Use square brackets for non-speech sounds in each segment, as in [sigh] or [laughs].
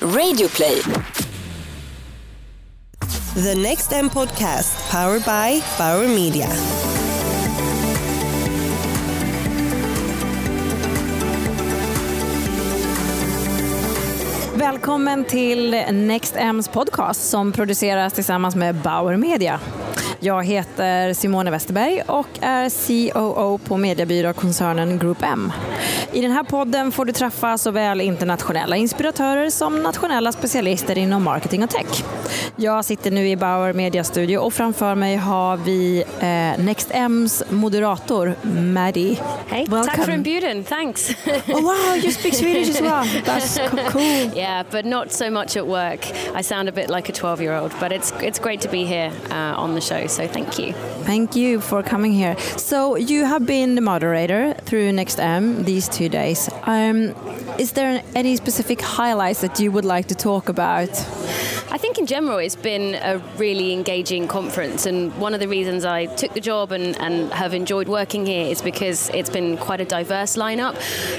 Radioplay. The Next M podcast powered by Bauer Media. Välkommen till Next M's podcast som produceras tillsammans med Bauer Media. Jag heter Simone Westerberg och är COO på mediebyråkoncernen Group M. I den här podden får du träffa såväl internationella inspiratörer som nationella specialister inom marketing och tech. Jag sitter nu i Bauer Media Studio och framför mig har vi eh, Next M's moderator Maddie. Welcome. tack för inbjudan. Thanks. Oh wow, you speak Swedish as well. [laughs] That's co- cool. yeah, but not so much at work. I sound a bit like a 12-year-old, but it's it's great to be here uh, on the show. So thank you. Thank you for coming here. So you have been the moderator through Next M these two days. Um, is there any specific highlights that you would like to talk about? I think in general it's been a really engaging conference, and one of the reasons I took the job and, and have enjoyed working here is because it's been quite a diverse lineup,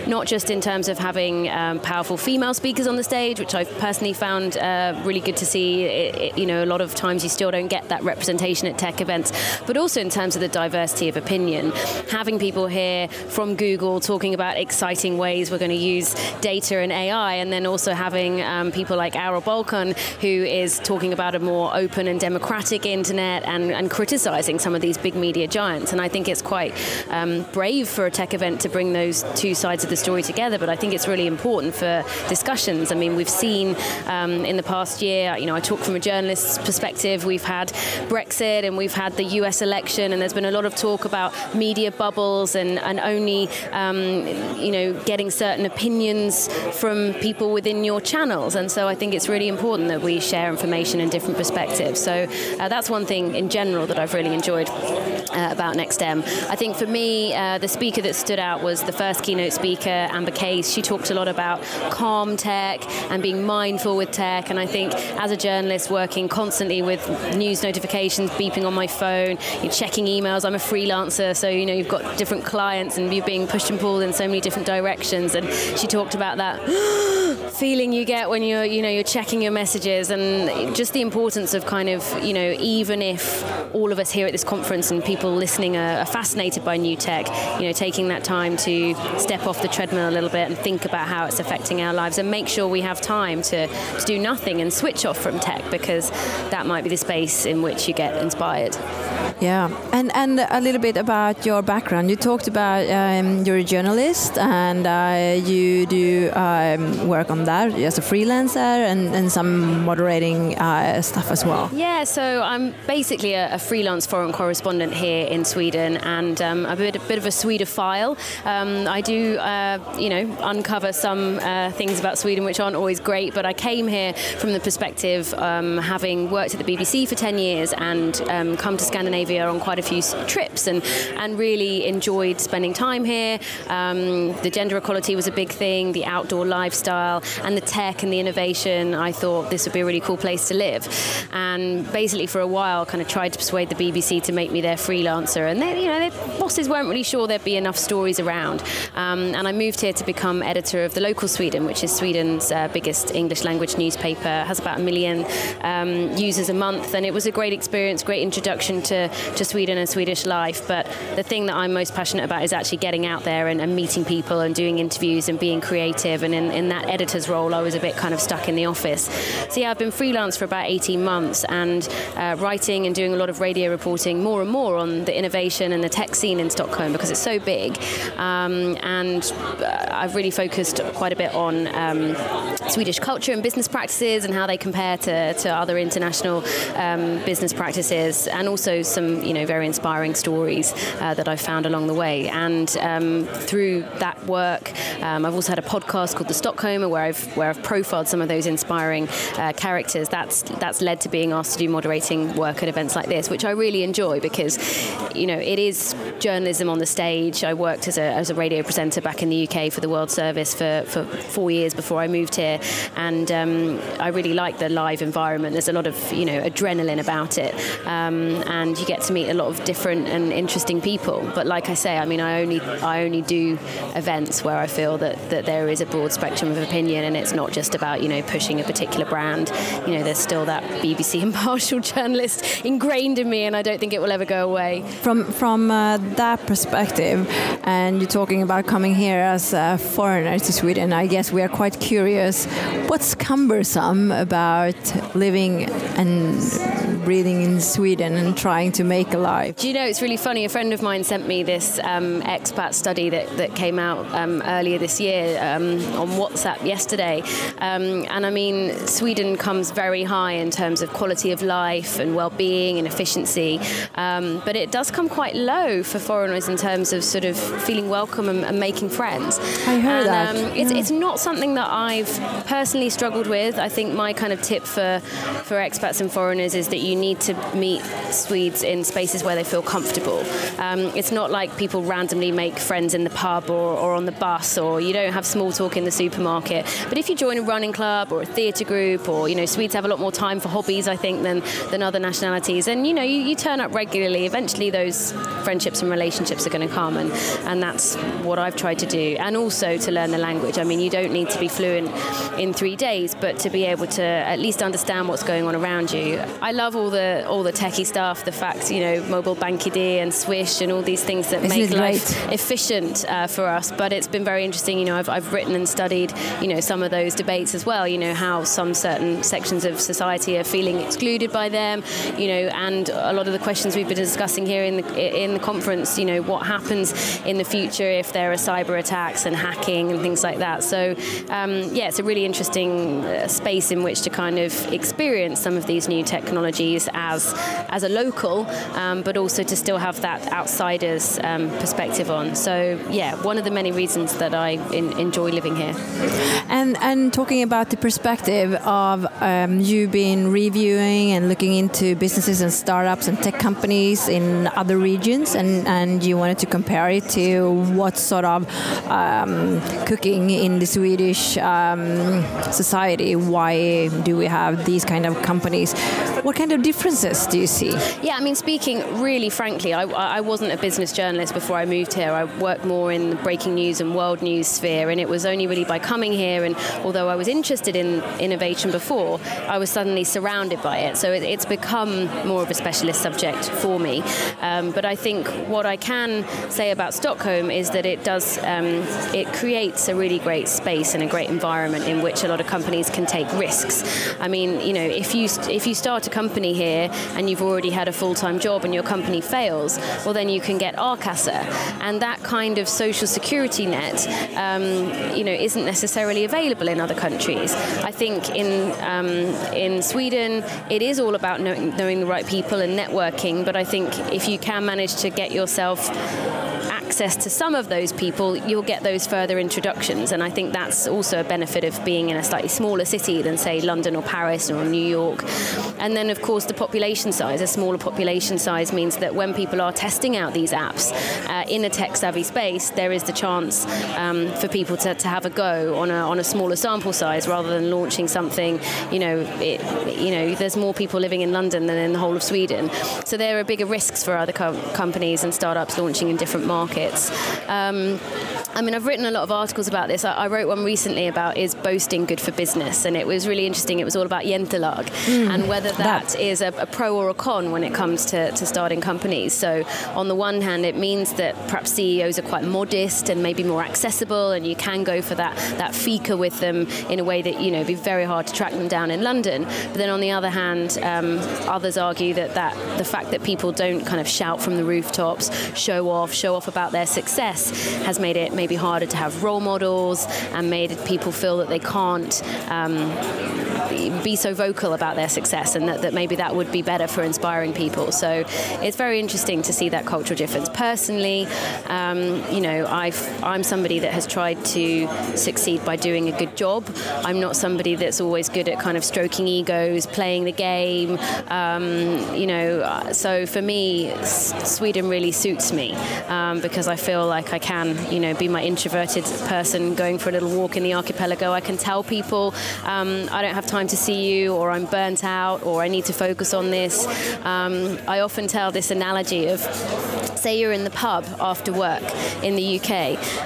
not just in terms of having um, powerful female speakers on the stage, which I've personally found uh, really good to see. It, it, you know, a lot of times you still don't get that representation at tech events, but also in terms of the diversity of opinion. Having people here from Google talking about exciting ways we're going to use data and AI, and then also having um, people like Aral Balkan, who is talking about a more open and democratic internet and, and criticizing some of these big media giants. And I think it's quite um, brave for a tech event to bring those two sides of the story together, but I think it's really important for discussions. I mean, we've seen um, in the past year, you know, I talk from a journalist's perspective, we've had Brexit and we've had the US election, and there's been a lot of talk about media bubbles and, and only, um, you know, getting certain opinions from people within your channels. And so I think it's really important that we share information and different perspectives. So uh, that's one thing in general that I've really enjoyed uh, about NextM. I think for me, uh, the speaker that stood out was the first keynote speaker, Amber Case. She talked a lot about calm tech and being mindful with tech. And I think as a journalist working constantly with news notifications beeping on my phone, you're checking emails. I'm a freelancer, so you know you've got different clients and you're being pushed and pulled in so many different directions. And she talked about that [gasps] feeling you get when you're you know you're checking your messages and Um, just the importance of kind of you know even if all of us here at this conference and people listening are, are fascinated by new tech you know taking that time to step off the treadmill a little bit and think about how it's affecting our lives and make sure we have time to, to do nothing and switch off from tech because that might be the space in which you get inspired Yeah, and and a little bit about your background. You talked about um, you're a journalist and uh, you do um, work on that as a freelancer and, and some moderating uh, stuff as well. Yeah, so I'm basically a, a freelance foreign correspondent here in Sweden, and um, a bit, a bit of a Swedophile. Um, I do, uh, you know, uncover some uh, things about Sweden which aren't always great, but I came here from the perspective um, having worked at the BBC for 10 years and um, come to Scandinavia on quite a few trips and, and really enjoyed spending time here. Um, the gender equality was a big thing, the outdoor lifestyle, and the tech and the innovation. I thought this would be a really cool place to live. And basically, for a while, kind of tried to persuade the BBC to make me their freelancer. And they, you know, their bosses weren't really sure there'd be enough stories around. Um, and I moved here to become editor of the local Sweden, which is Sweden's uh, biggest English language newspaper. Has about a million um, users a month, and it was a great experience, great introduction to, to Sweden and Swedish life. But the thing that I'm most passionate about is actually getting out there and, and meeting people and doing interviews and being creative. And in, in that editor's role, I was a bit kind of stuck in the office. So yeah, I've been freelance for about 18 months and uh, writing and doing a lot of radio reporting more and more on the innovation and the tech scene in Stockholm because it's so big. Um, and uh, I've really focused quite a bit on um, Swedish culture and business practices and how they compare to, to other international um, business practices, and also some you know very inspiring stories uh, that I've found along the way. And um, through that work, um, I've also had a podcast called The Stockholmer where I've where I've profiled some of those inspiring uh, characters. That's that's led to being asked to do moderating work at events like this, which I really enjoy because you know it is journalism on the stage. I worked as a, as a radio presenter back in the UK for the World Service for, for four years before I moved here, and um, I really like the live environment. There's a lot of you know adrenaline about it, um, and you get to meet a lot of different and interesting people. But like I say, I mean, I only I only do events where I feel that, that there is a broad spectrum of opinion, and it's not just about you know pushing a particular brand. You know, there's still that BBC [laughs] impartial journalist ingrained in me, and I don't think it will ever go away. From from uh, that perspective, and you're talking about coming here as a foreigner to Sweden, I guess we are quite curious. What's cumbersome about living and breathing in Sweden and trying to make a life? Do you know, it's really funny. A friend of mine sent me this um, expat study that, that came out um, earlier this year um, on WhatsApp yesterday. Um, and I mean, Sweden comes very high in terms of quality of life and well being and efficiency. Um, but it does come quite low for foreigners in terms of sort of feeling welcome and, and making friends. I heard and, that. Um, it's, it's not something that I've personally struggled with. I think my kind of tip for, for expats and foreigners is that you need to meet Swedes in spaces where they feel comfortable. Um, it's not like people randomly make friends in the pub or, or on the bus, or you don't have small talk in the supermarket. But if you join a running club or a theatre group, or you know, Swedes have a lot more time for hobbies, I think, than than other nationalities. And you know, you, you turn up regularly. Eventually, those friendships and relationships are going to come, and and that's what I've tried to do. And also to learn the language. I mean, you don't need to be fluent in three days, but to be able to at least understand what's going on around you. I love all the all the techie stuff, the fact you know mobile BankID and Swish and all these things that Isn't make life efficient uh, for us. But it's been very interesting. You know, I've, I've written and studied you know some of those debates as well. You know how some certain sections of society are feeling excluded by them. You know, and a lot of the questions we've been discussing here in the in the conference. You know, what happens in the future if there are cyber attacks and hacking and things like that. So um, yeah, it's a really interesting uh, space in which to kind of experience some of these new technologies as as a local, um, but also to still have that outsiders um, perspective on. So yeah, one of the many reasons that I in, enjoy living here. And and talking about the perspective of um, you being reviewing and looking into businesses and startups and tech companies in other regions, and, and you wanted to compare it to what sort of um, cooking in the Swedish um, society. Why do we have these kind of companies? What kind of differences do you see? Yeah, I mean, speaking really frankly, I, I wasn't a business journalist before I moved here. I worked more in the breaking news and world news sphere, and it was only really by coming here, and although I was interested in innovation before, I was suddenly surrounded by it. So it, it's become more of a specialist subject for me. Um, but I think what I can say about Stockholm is that it does, um, it creates a really great space and a great environment in which a lot of companies can take risks. I mean, you know, if you if you start a company here and you've already had a full-time job and your company fails, well then you can get a-kassa, and that kind of social security net, um, you know, isn't necessarily available in other countries. I think in um, in Sweden it is all about knowing, knowing the right people and networking, but I think if you can manage to get yourself access to some of those people, you'll get those further introductions. And I think that's also a benefit of being in a slightly smaller city than, say, London or Paris or New York. And then, of course, the population size. A smaller population size means that when people are testing out these apps uh, in a tech savvy space, there is the chance um, for people to, to have a go on a, on a smaller sample size rather than launching something, you know, it, you know, there's more people living in London than in the whole of Sweden. So there are bigger risks for other co- companies and startups launching in different markets. Um, I mean, I've written a lot of articles about this. I, I, wrote one recently about is boasting good for business, and it was really interesting. It was all about Jantelagen mm, and whether that, that. is a, a, pro or a con when it comes to, to starting companies. So, on the one hand, it means that perhaps CEOs are quite modest and maybe more accessible, and you can go for that that fika with them in a way that you know be very hard to track them down in London. But then on the other hand, um, others argue that that the fact that people don't kind of shout from the rooftops, show off, show off about their success, has made it maybe maybe harder to have role models and made people feel that they can't um, be so vocal about their success and that, that maybe that would be better for inspiring people. So it's very interesting to see that cultural difference. Personally, um, you know, i am somebody that has tried to succeed by doing a good job. I'm not somebody that's always good at kind of stroking egos, playing the game. Um, you know, so for me, Sweden really suits me um, because I feel like I can, you know, be my introverted person going for a little walk in the archipelago. I can tell people um, I don't have time to see you, or I'm burnt out, or I need to focus on this. Um, I often tell this analogy of say you're in the pub after work in the UK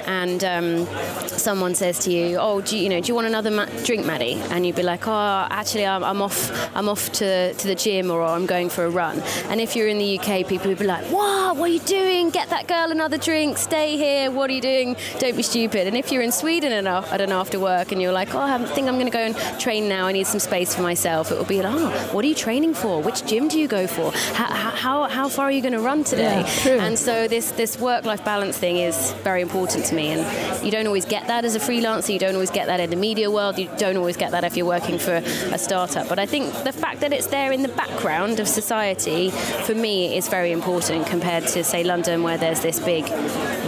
and um, someone says to you, "Oh, do you, you, know, do you want another ma- drink, Maddy?" And you'd be like, "Oh, actually, I'm, I'm, off. I'm off to, to the gym, or I'm going for a run." And if you're in the UK, people would be like, "What? What are you doing? Get that girl another drink. Stay here. What are you doing? Don't be stupid." And if you're in Sweden and at an after work and you're like, "Oh, I think I'm going to go and train now. I need some space for myself," it will be like, "Oh, what are you training for? Which gym do you go for? How, how, how far are you going to run today?" Yeah, and so this this work-life balance thing is very important to me, and you don't always get that as a freelancer. You don't always get that in the media world. You don't always get that if you're working for a startup. But I think the fact that it's there in the background of society for me is very important compared to say London, where there's this big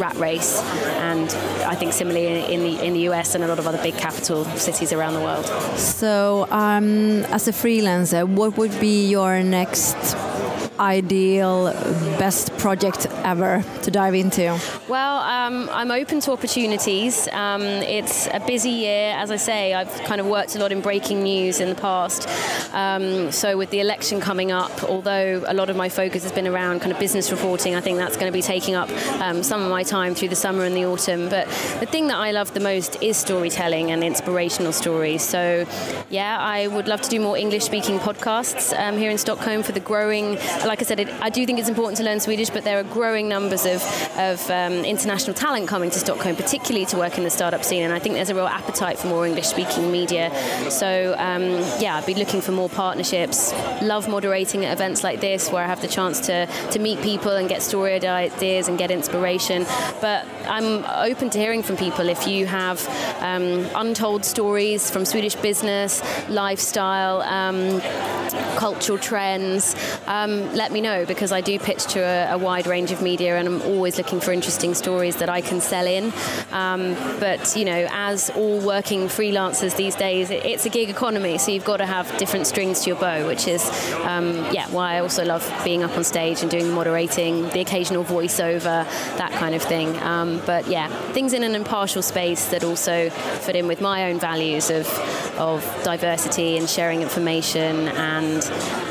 rat race, and I think similarly in the in the US and a lot of other big capital cities around the world. So, um, as a freelancer, what would be your next ideal best project ever to dive into? Well, um, I'm open to opportunities. Um, it's a busy year, as I say. I've kind of worked a lot in breaking news in the past. Um, so with the election coming up, although a lot of my focus has been around kind of business reporting, I think that's going to be taking up um, some of my time through the summer and the autumn. But the thing that I love the most is storytelling and inspirational stories. So yeah, I would love to do more English-speaking podcasts um, here in Stockholm for the growing like I said, it, I do think it's important to learn Swedish, but there are growing numbers of, of um, international talent coming to Stockholm, particularly to work in the startup scene. And I think there's a real appetite for more English speaking media. So, um, yeah, I'd be looking for more partnerships. Love moderating at events like this where I have the chance to, to meet people and get story ideas and get inspiration. But I'm open to hearing from people if you have um, untold stories from Swedish business, lifestyle, um, cultural trends. Um, let me know because I do pitch to a, a, wide range of media and I'm always looking for interesting stories that I can sell in. Um, but, you know, as all working freelancers these days, it, it's a gig economy, so you've got to have different strings to your bow, which is, um, yeah, why I also love being up on stage and doing the moderating, the occasional voiceover, that kind of thing. Um, but yeah, things in an impartial space that also fit in with my own values of, of diversity and sharing information and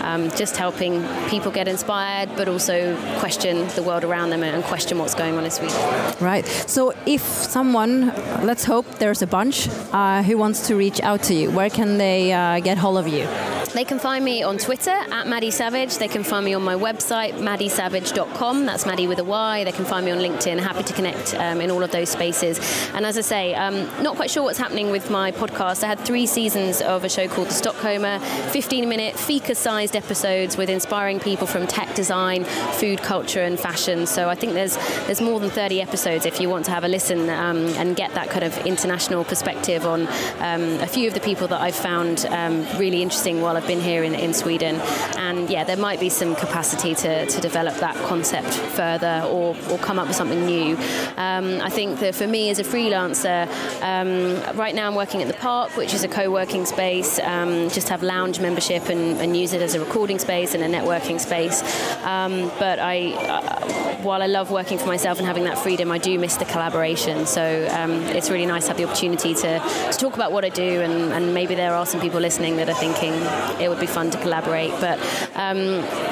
um, just helping people get inspired, but also question the world around them and question what's going on in Sweden. Right. So, if someone, let's hope there's a bunch, uh, who wants to reach out to you, where can they uh, get hold of you? They can find me on Twitter at Maddy Savage. They can find me on my website, maddysavage.com. That's Maddy with a Y. They can find me on LinkedIn. Happy to connect um, in all of those spaces. And as I say, um, not quite sure what's happening with my podcast. I had three seasons of a show called The Stockholmer, 15 minute, fika sized episodes with inspiring people from tech design, food culture, and fashion. So I think there's, there's more than 30 episodes if you want to have a listen um, and get that kind of international perspective on um, a few of the people that I've found um, really interesting while I've I've been here in, in Sweden. And yeah, there might be some capacity to, to develop that concept further or, or come up with something new. Um, I think that for me as a freelancer, um, right now I'm working at the Park, which is a co working space, um, just have lounge membership and, and, use it as a recording space and a networking space. Um, but I, uh, while I love working for myself and having that freedom, I do miss the collaboration. So um, it's really nice to have the opportunity to, to talk about what I do, and, and maybe there are some people listening that are thinking, it would be fun to collaborate. But um,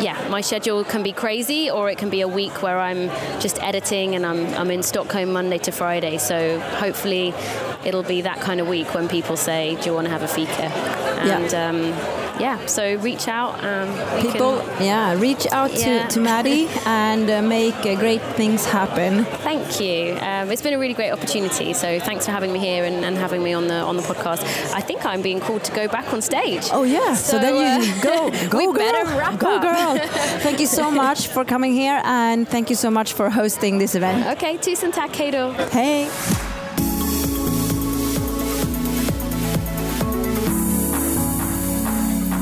yeah, my schedule can be crazy, or it can be a week where I'm just editing and I'm, I'm in Stockholm Monday to Friday. So hopefully, it'll be that kind of week when people say, "Do you want to have a fika?" And Yeah. um, yeah, so reach out. Um, People, can- yeah, reach out Yeah. to, to Maddy [laughs] and uh, make uh, great things happen. Thank you. Um, it's been a really great opportunity. So thanks for having me here and, and having me on the on the podcast. I think I'm being called to go back on stage. Oh yeah, so, then you uh, go, [laughs] go we girl, better wrap go up. girl. [laughs] thank you so much for coming here and thank you so much for hosting this event. Okay, tusen tack, hej då. Hej!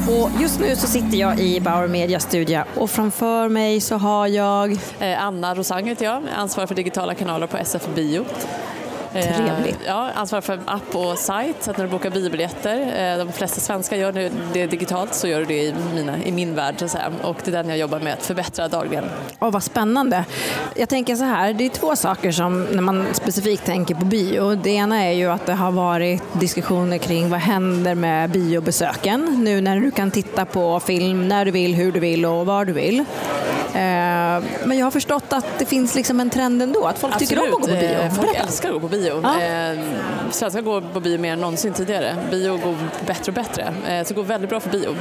Och just nu så sitter jag i Bauer Media studio och framför mig så har jag eh, Anna Rosang heter jag, ansvarar för digitala kanaler på SF Bio. Eh, Trevligt. Ja, ansvarar för app och sajt, så att när du bokar biobiljetter, eh, de flesta svenskar gör nu det digitalt, så gör du det i, mina, i min värld så. Och det är den jag jobbar med att förbättra dagligen. Åh, vad spännande. Jag tänker så här, det är två saker som när man specifikt tänker på bio. Det ena är ju att det har varit diskussioner kring vad händer med biobesöken nu när du kan titta på film när du vill, hur du vill och var du vill. Eh, Men jag har förstått att det finns liksom en trend ändå, att folk tycker om att gå på bio. Eh, Folk Berätta. älskar att gå på bio. Ja. Eh, svenskar går på bio mer än någonsin tidigare. Bio går bättre och bättre. Så det går väldigt bra för bio.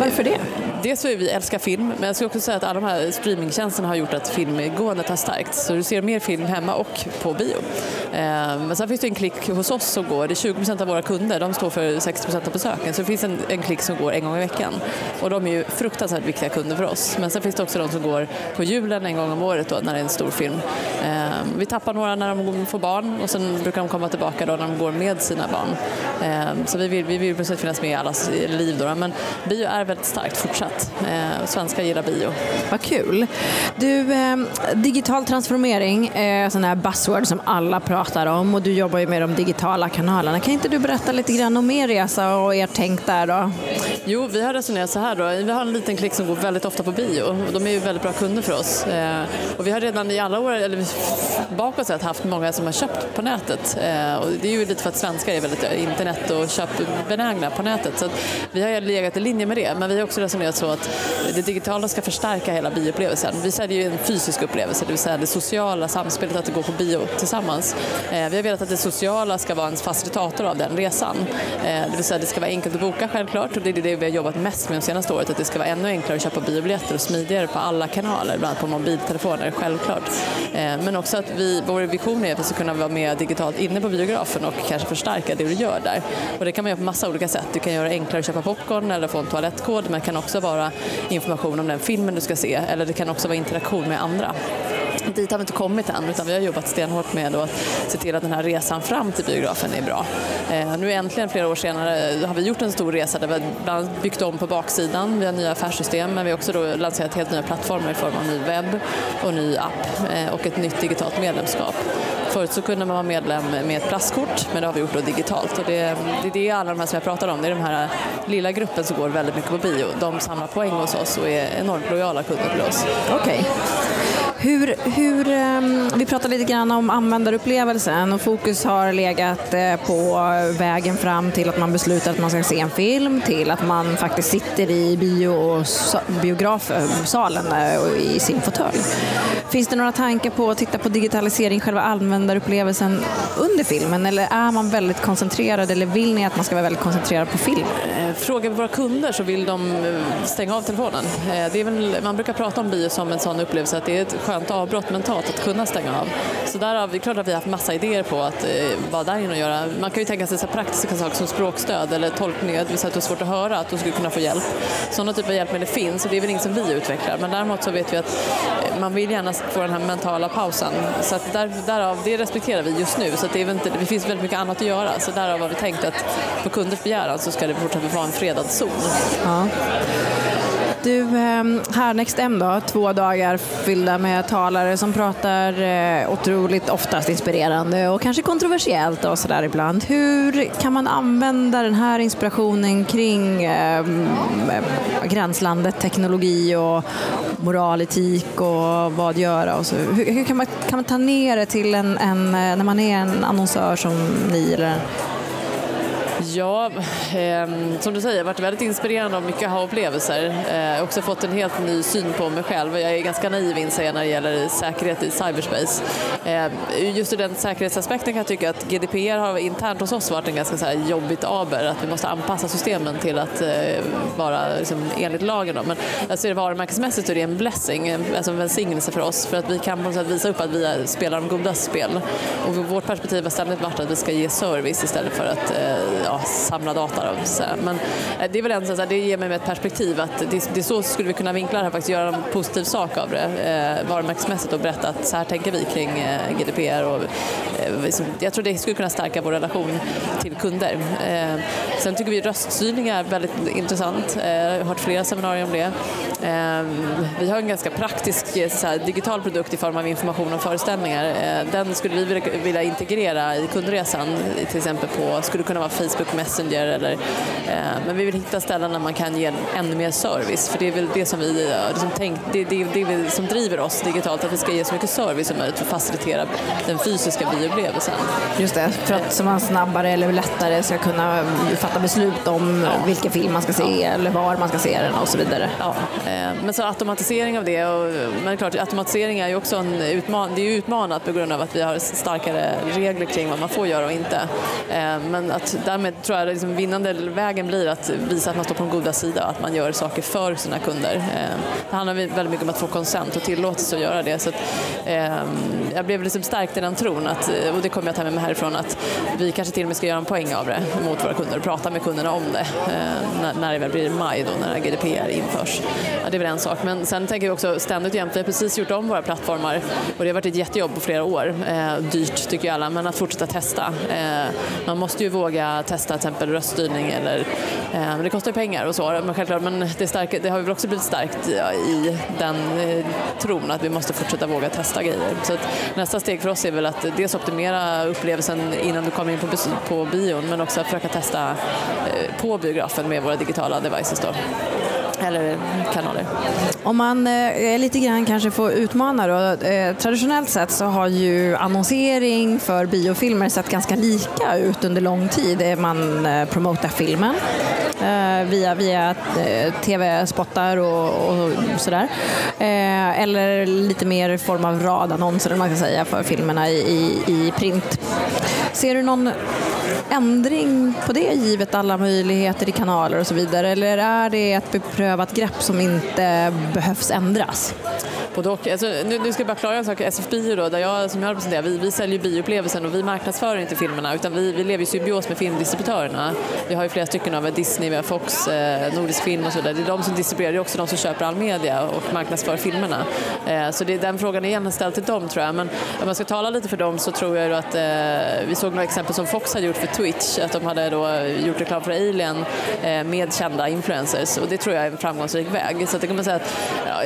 Varför det? Dels så är vi älskar film, men jag skulle också säga att alla de här streamingtjänsterna har gjort att filmgåendet har stärkts. Så du ser mer film hemma och på bio. Men sen finns det en klick hos oss som går, det är 20% av våra kunder, de står för 60% av besöken. Så det finns en, en klick som går en gång i veckan. Och de är ju fruktansvärt viktiga kunder för oss. Men sen finns det också de som går på julen en gång om året då, när det är en stor film. Eh, Vi tappar några när de får barn och sen brukar de komma tillbaka då när de går med sina barn. Eh, Så vi vill, vi vill sätt finnas med i allas liv då. Men bio är väldigt starkt fortsatt. Eh, Svenskar gillar bio. Vad kul. Du, eh, digital transformering är sån här buzzword som alla pratar om och du jobbar ju med de digitala kanalerna. Kan inte du berätta lite grann om er resa och ert tänk där då? Jo, vi har resonerat så här då. Vi har en liten klick som går väldigt ofta på bio de är ju väldigt bra kunder för oss. Eh, och vi har redan i alla år, eller bakåt sett, haft många som har köpt på nätet. Eh, och det är ju lite för att svenskar är väldigt eh, internet och köpbenägna på nätet. Så att vi har legat i linje med det. Men vi har också resonerat så att det digitala ska förstärka hela bioupplevelsen. Vi säljer ju en fysisk upplevelse, det vill säga det sociala samspelet, att gå på bio tillsammans. Eh, vi har velat att det sociala ska vara en facilitator av den resan. Eh, det vill säga det ska vara enkelt att boka självklart och det är det vi har jobbat mest med de senaste året, att det ska vara ännu enklare att köpa biobiljetter och smidigare på alla kanaler, bland annat på mobiltelefoner, självklart. Eh, men också att vi, vår vision är att vi ska kunna vara med digitalt inne på biografen och kanske förstärka det du gör där. Och det kan man göra på massa olika sätt. Du kan göra det enklare att köpa popcorn eller få en toalettkod, men det kan också vara information om den filmen du ska se, eller det kan också vara interaktion med andra. Dit har vi inte kommit än, utan vi har jobbat stenhårt med att se till att den här resan fram till biografen är bra. Eh, nu äntligen, flera år senare, har vi gjort en stor resa där vi har bland annat byggt om på baksidan, vi har nya affärssystem, men vi har också då lanserat helt nya plattformar i form av ny webb och ny app eh, och ett nytt digitalt medlemskap. Förut så kunde man vara medlem med ett plastkort, men det har vi gjort då digitalt. Och det, det är det alla de här som jag pratar om, det är den här lilla gruppen som går väldigt mycket på bio. De samlar poäng hos oss och är enormt lojala kunder till oss. Okej. Hur, hur, ehm, vi pratade lite grann om användarupplevelsen och fokus har legat eh, på vägen fram till att man beslutar att man ska se en film till att man faktiskt sitter i bio, biografsalen eh, i sin fåtölj. Finns det några tankar på att titta på digitalisering, själva användarupplevelsen under filmen eller är man väldigt koncentrerad eller vill ni att man ska vara väldigt koncentrerad på film? Frågar vi våra kunder så vill de eh, stänga av telefonen. Eh, det är väl, man brukar prata om bio som en sån upplevelse att det är ett skönt avbrott mentalt att kunna stänga av. Så där har vi, klart att vi har haft massa idéer på att vara där inne och göra. Man kan ju tänka sig så praktiska saker som språkstöd eller tolkning, det vill säga att du har svårt att höra, att du skulle kunna få hjälp. Sådana typer av hjälpmedel finns och det är väl inget som vi utvecklar. Men däremot så vet vi att eh, man vill gärna få den här mentala pausen. Så att där, därav, det respekterar vi just nu. Så att det, är väl inte, det finns väldigt mycket annat att göra. Så därav har vi tänkt att på kunders begäran så ska det fortsätta vara en fredad zon. Ja. Du, ehm, här Next M då, två dagar fyllda med talare som pratar eh, otroligt oftast inspirerande och kanske kontroversiellt och sådär ibland. Hur kan man använda den här inspirationen kring eh, gränslandet teknologi och moral, etik och vad göra och så. Hur, hur kan, man, kan man ta ner det till en, en, eh, när man är en annonsör som ni eller Ja, eh, som du säger, jag har varit väldigt inspirerad av mycket aha-upplevelser. Jag har också fått en helt ny syn på mig själv. Jag är ganska naiv inser jag när det gäller säkerhet i cyberspace. Eh, just ur den säkerhetsaspekten kan jag tycka att GDPR har internt hos oss varit en ganska så här jobbigt aber, att vi måste anpassa systemen till att eh, vara liksom, enligt lagen. Då. Men jag ser det varumärkesmässigt är det en blessing, alltså en välsignelse för oss, för att vi kan på något sätt visa upp att vi spelar de goda spel. Och vårt perspektiv har ständigt varit att vi ska ge service istället för att eh, ja, samla data. Då, så. Men eh, det är väl en, så här, det ger mig ett perspektiv att det, det är så skulle vi kunna vinkla det här, faktiskt göra en positiv sak av det eh, varumärkesmässigt och berätta att så här tänker vi kring eh, GDPR. Och, eh, liksom, jag tror det skulle kunna stärka vår relation till kunder. Eh, Sen tycker vi röststyrning är väldigt intressant. Eh, jag har hört flera seminarier om det. Ehm, vi har en ganska praktisk eh, här, digital produkt i form av information om föreställningar. Eh, den skulle vi vilja integrera i kundresan, till exempel på, skulle kunna vara Facebook Messenger eller, men vi vill hitta ställen där man kan ge ännu mer service för det är väl det som vi liksom tänkt, det, det, det, det som driver oss digitalt, att vi ska ge så mycket service som möjligt för att facilitera den fysiska bioupplevelsen. Just det, för att så man snabbare eller lättare ska kunna fatta beslut om ja. vilken film man ska se eller var man ska se den och så vidare. Ja, eh, men så automatisering av det, och, men klart automatisering är ju också en utman, det är utmanat på grund av att vi har starkare regler kring vad man får göra och inte. Eh, men att därmed tror jag att liksom vinnande vägen blir att visa att man står på den goda sidan, att man gör saker för sina kunder. Eh, det handlar väldigt mycket om att få konsent och tillåtelse att göra det. Så att, jag blev liksom stärkt i den tron, att, och det kommer jag ta med mig härifrån, att vi kanske till och med ska göra en poäng av det mot våra kunder och prata med kunderna om det eh, när, det väl blir maj då, när GDPR införs. Ja, det är väl en sak. Men sen tänker vi också ständigt jämt, vi har precis gjort om våra plattformar och det har varit ett jättejobb på flera år. Eh, dyrt tycker ju alla, men att fortsätta testa. Eh, man måste ju våga testa till exempel röststyrning eller, det kostar ju pengar och så, men självklart, men det, starka, det har väl också blivit starkt ja, i den tron att vi måste fortsätta våga testa grejer. Så nästa steg för oss är väl att dels optimera upplevelsen innan du kommer in på, på bion, men också att försöka testa Eh, på biografen med våra digitala devices. Då eller kanaler. Om man eh, lite grann kanske får utmana då. Eh, traditionellt sett så har ju annonsering för biofilmer sett ganska lika ut under lång tid. Man eh, promotar filmen Eh, via, via eh, tv-spottar och, och sådär. Eh, eller lite mer i form av radannonser man kan säga för filmerna i, i, i print. Ser du någon ändring på det givet alla möjligheter i kanaler och så vidare eller är det ett beprövat grepp som inte behövs ändras? Både och. Alltså, nu, nu, ska jag bara klara en sak. SF Bio då, där jag, som jag representerar, vi, vi säljer bioupplevelsen och vi marknadsför inte filmerna utan vi, vi lever i symbios med filmdistributörerna. Vi har ju flera stycken av Disney, vi har Fox, eh, Nordisk Film och så där. Det är de som distribuerar, det är också de som köper all media och marknadsför filmerna. Eh, så det, den frågan är igen ställd till dem tror jag. Men om man ska tala lite för dem så tror jag att eh, vi såg några exempel som Fox hade gjort för Twitch, att de hade då gjort reklam för Alien eh, med kända influencers och det tror jag är en framgångsrik väg. Så det kan man säga att,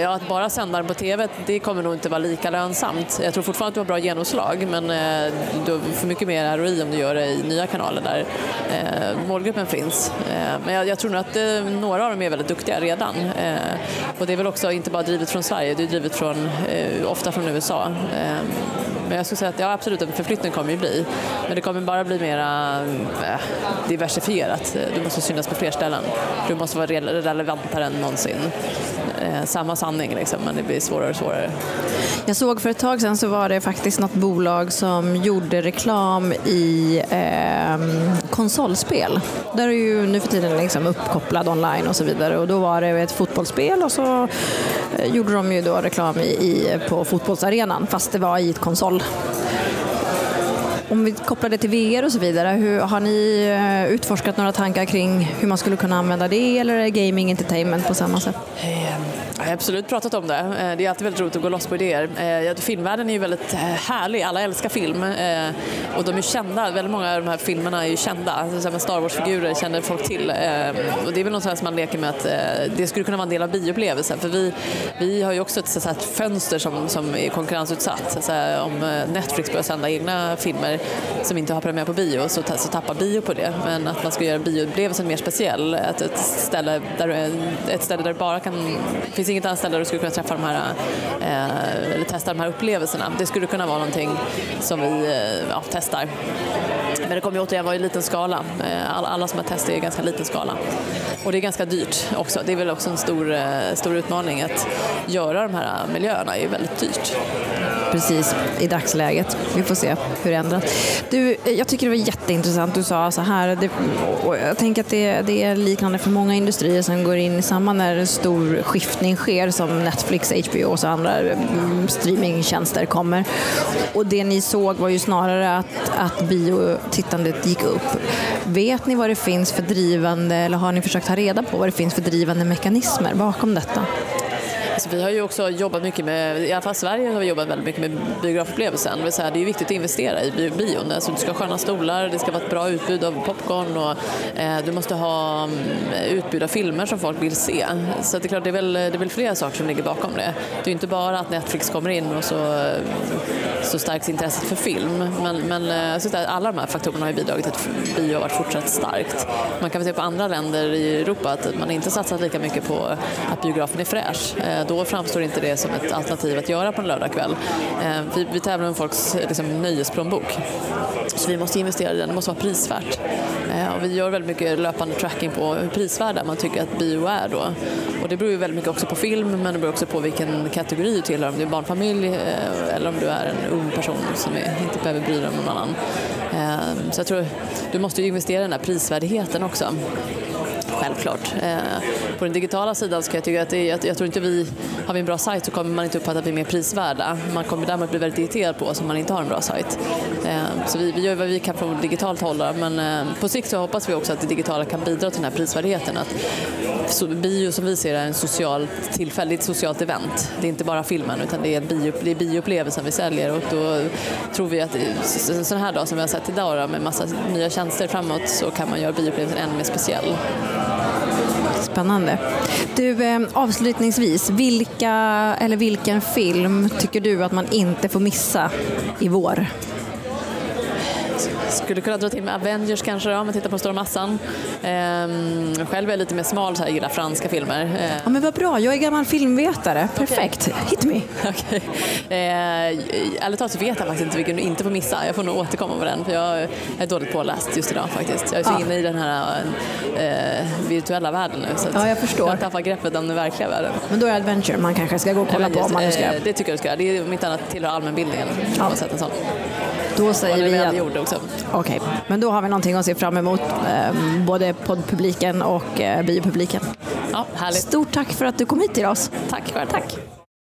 ja, att bara sända den på TV, det kommer nog inte vara lika lönsamt. Jag tror fortfarande att du har bra genomslag men eh, du får mycket mer ROI om du gör det i nya kanaler där eh, målgruppen finns. Eh, men jag, jag tror nog att några av dem är väldigt duktiga redan. Och det är väl också inte bara drivet från Sverige, det är drivet från, ofta från USA. Men jag skulle säga att ja, absolut en förflyttning kommer ju bli. Men det kommer bara bli mera äh, diversifierat. Du måste synas på fler ställen. Du måste vara relevantare än någonsin. Eh, samma sanning liksom, men det blir svårare och svårare. Jag såg för ett tag sedan så var det faktiskt något bolag som gjorde reklam i eh, konsolspel. Där är ju nu för tiden liksom uppkopplad online och så vidare och då var det ett fotbollsspel och så eh, gjorde de ju då reklam i, i, på fotbollsarenan fast det var i ett konsol om vi kopplar det till VR och så vidare, hur, har ni eh, utforskat några tankar kring hur man skulle kunna använda det eller är gaming entertainment på samma sätt? Ehm, jag har absolut pratat om det. Eh, det är alltid väldigt roligt att gå loss på idéer. Eh, filmvärlden är ju väldigt eh, härlig, alla älskar film och de är kända. Väldigt många av de här filmerna är ju kända. Alltså, Star Wars-figurer känner folk till och det är väl något som man leker med att det skulle kunna vara en del av bioupplevelsen för vi, vi har ju också ett, så ett fönster som, som är konkurrensutsatt. Så om Netflix börjar sända egna filmer som inte har premiär på bio så, så tappar bio på det. Men att man ska göra bioupplevelsen mer speciell. Att ett, ställe där, ett ställe där det bara kan... Det finns inget annat ställe där du skulle kunna träffa de här, eh, eller testa de här upplevelserna. Det skulle kunna vara någonting som vi eh, ja, testar. Men det kommer ju återigen vara i liten skala. Eh, alla, alla som har testat är i ganska liten skala. Och det är ganska dyrt också. Det är väl också en stor, eh, stor utmaning att göra de här miljöerna. Det är väldigt dyrt. Precis, i dagsläget. Vi får se hur det ändras. Du, jag tycker det var jätteintressant du sa så här. Det, och jag tänker att det, det, är liknande för många industrier som går in i samma när en stor skiftning sker som Netflix, HBO och andra mm, streamingtjänster kommer. Och det ni såg var ju snarare att, att biotittandet gick upp. Vet ni vad det finns för drivande, eller har ni försökt ta reda på vad det finns för drivande mekanismer bakom detta? Alltså, vi har ju också jobbat mycket med, i alla fall Sverige har vi jobbat väldigt mycket med biografupplevelsen. Det, vill säga, det är viktigt att investera i bion. Alltså, du ska ha sköna stolar, det ska vara ett bra utbud av popcorn och eh, du måste ha um, utbud av filmer som folk vill se. Så det är klart, det är, väl, det är väl flera saker som ligger bakom det. Det är inte bara att Netflix kommer in och så, så stärks intresset för film. Men, men eh, så att alla de här faktorerna har ju bidragit till att bio har varit fortsatt starkt. Man kan väl se på andra länder i Europa att man inte satsat lika mycket på att biografen är fräsch. Eh, då då framstår inte det som ett alternativ att göra på en lördagkväll. Eh, vi, vi tävlar med folks liksom, nöjesplånbok. Så vi måste investera i den, det måste vara prisvärt. Eh, och vi gör väldigt mycket löpande tracking på hur prisvärda man tycker att bio är då. Och det beror ju väldigt mycket också på film men det beror också på vilken kategori du tillhör, om du är barnfamilj eh, eller om du är en ung person som inte behöver bry dig om någon annan. Så jag tror du måste investera i den här prisvärdigheten också självklart. På den digitala sidan så kan jag tycka att det, jag, jag tror inte vi, har vi en bra sajt så kommer man inte uppfatta att vi är mer prisvärda. Man kommer däremot bli väldigt irriterad på oss om man inte har en bra sajt. Eh, så vi, vi gör vad vi kan från digitalt håll men eh, på sikt så hoppas vi också att det digitala kan bidra till den här prisvärdheten. Att bio som vi ser är en social tillfälle, ett socialt event. Det är inte bara filmen utan det är, bio, det är bioupplevelsen vi säljer och då tror vi att en sån här dag som vi har sett idag med massa nya tjänster framåt så kan man göra bioupplevelsen ännu mer speciell. Spännande. Du, eh, avslutningsvis, vilka eller vilken film tycker du att man inte får missa i vår? Skulle kunna dra till med Avengers kanske då, om man tittar på stora massan. Ehm, själv är jag lite mer smal, så här, gillar franska filmer. Ehm. Ja, men vad bra, jag är gammal filmvetare. Perfekt, okay. hit me. [laughs] Okay. Ehm, ärligt talat så vet jag faktiskt inte vilken du inte får missa. Jag får nog återkomma på den, för jag är dåligt påläst just idag faktiskt. Jag är så ja. inne i den här eh, virtuella världen nu. Så ja, jag förstår. Jag har tappat greppet om den verkliga världen. Men då är Adventure man kanske ska gå och kolla Avengers, på om man ska. Eh, det tycker jag du ska. Det är om inte annat tillhör allmänbildningen. Ja. Sett en sån. Då säger vi att... gjorde också. Okej, okay. men då har vi någonting att se fram emot, eh, både poddpubliken och eh, biopubliken. Ja, härligt. Stort tack för att du kom hit till oss. Tack själv. Tack.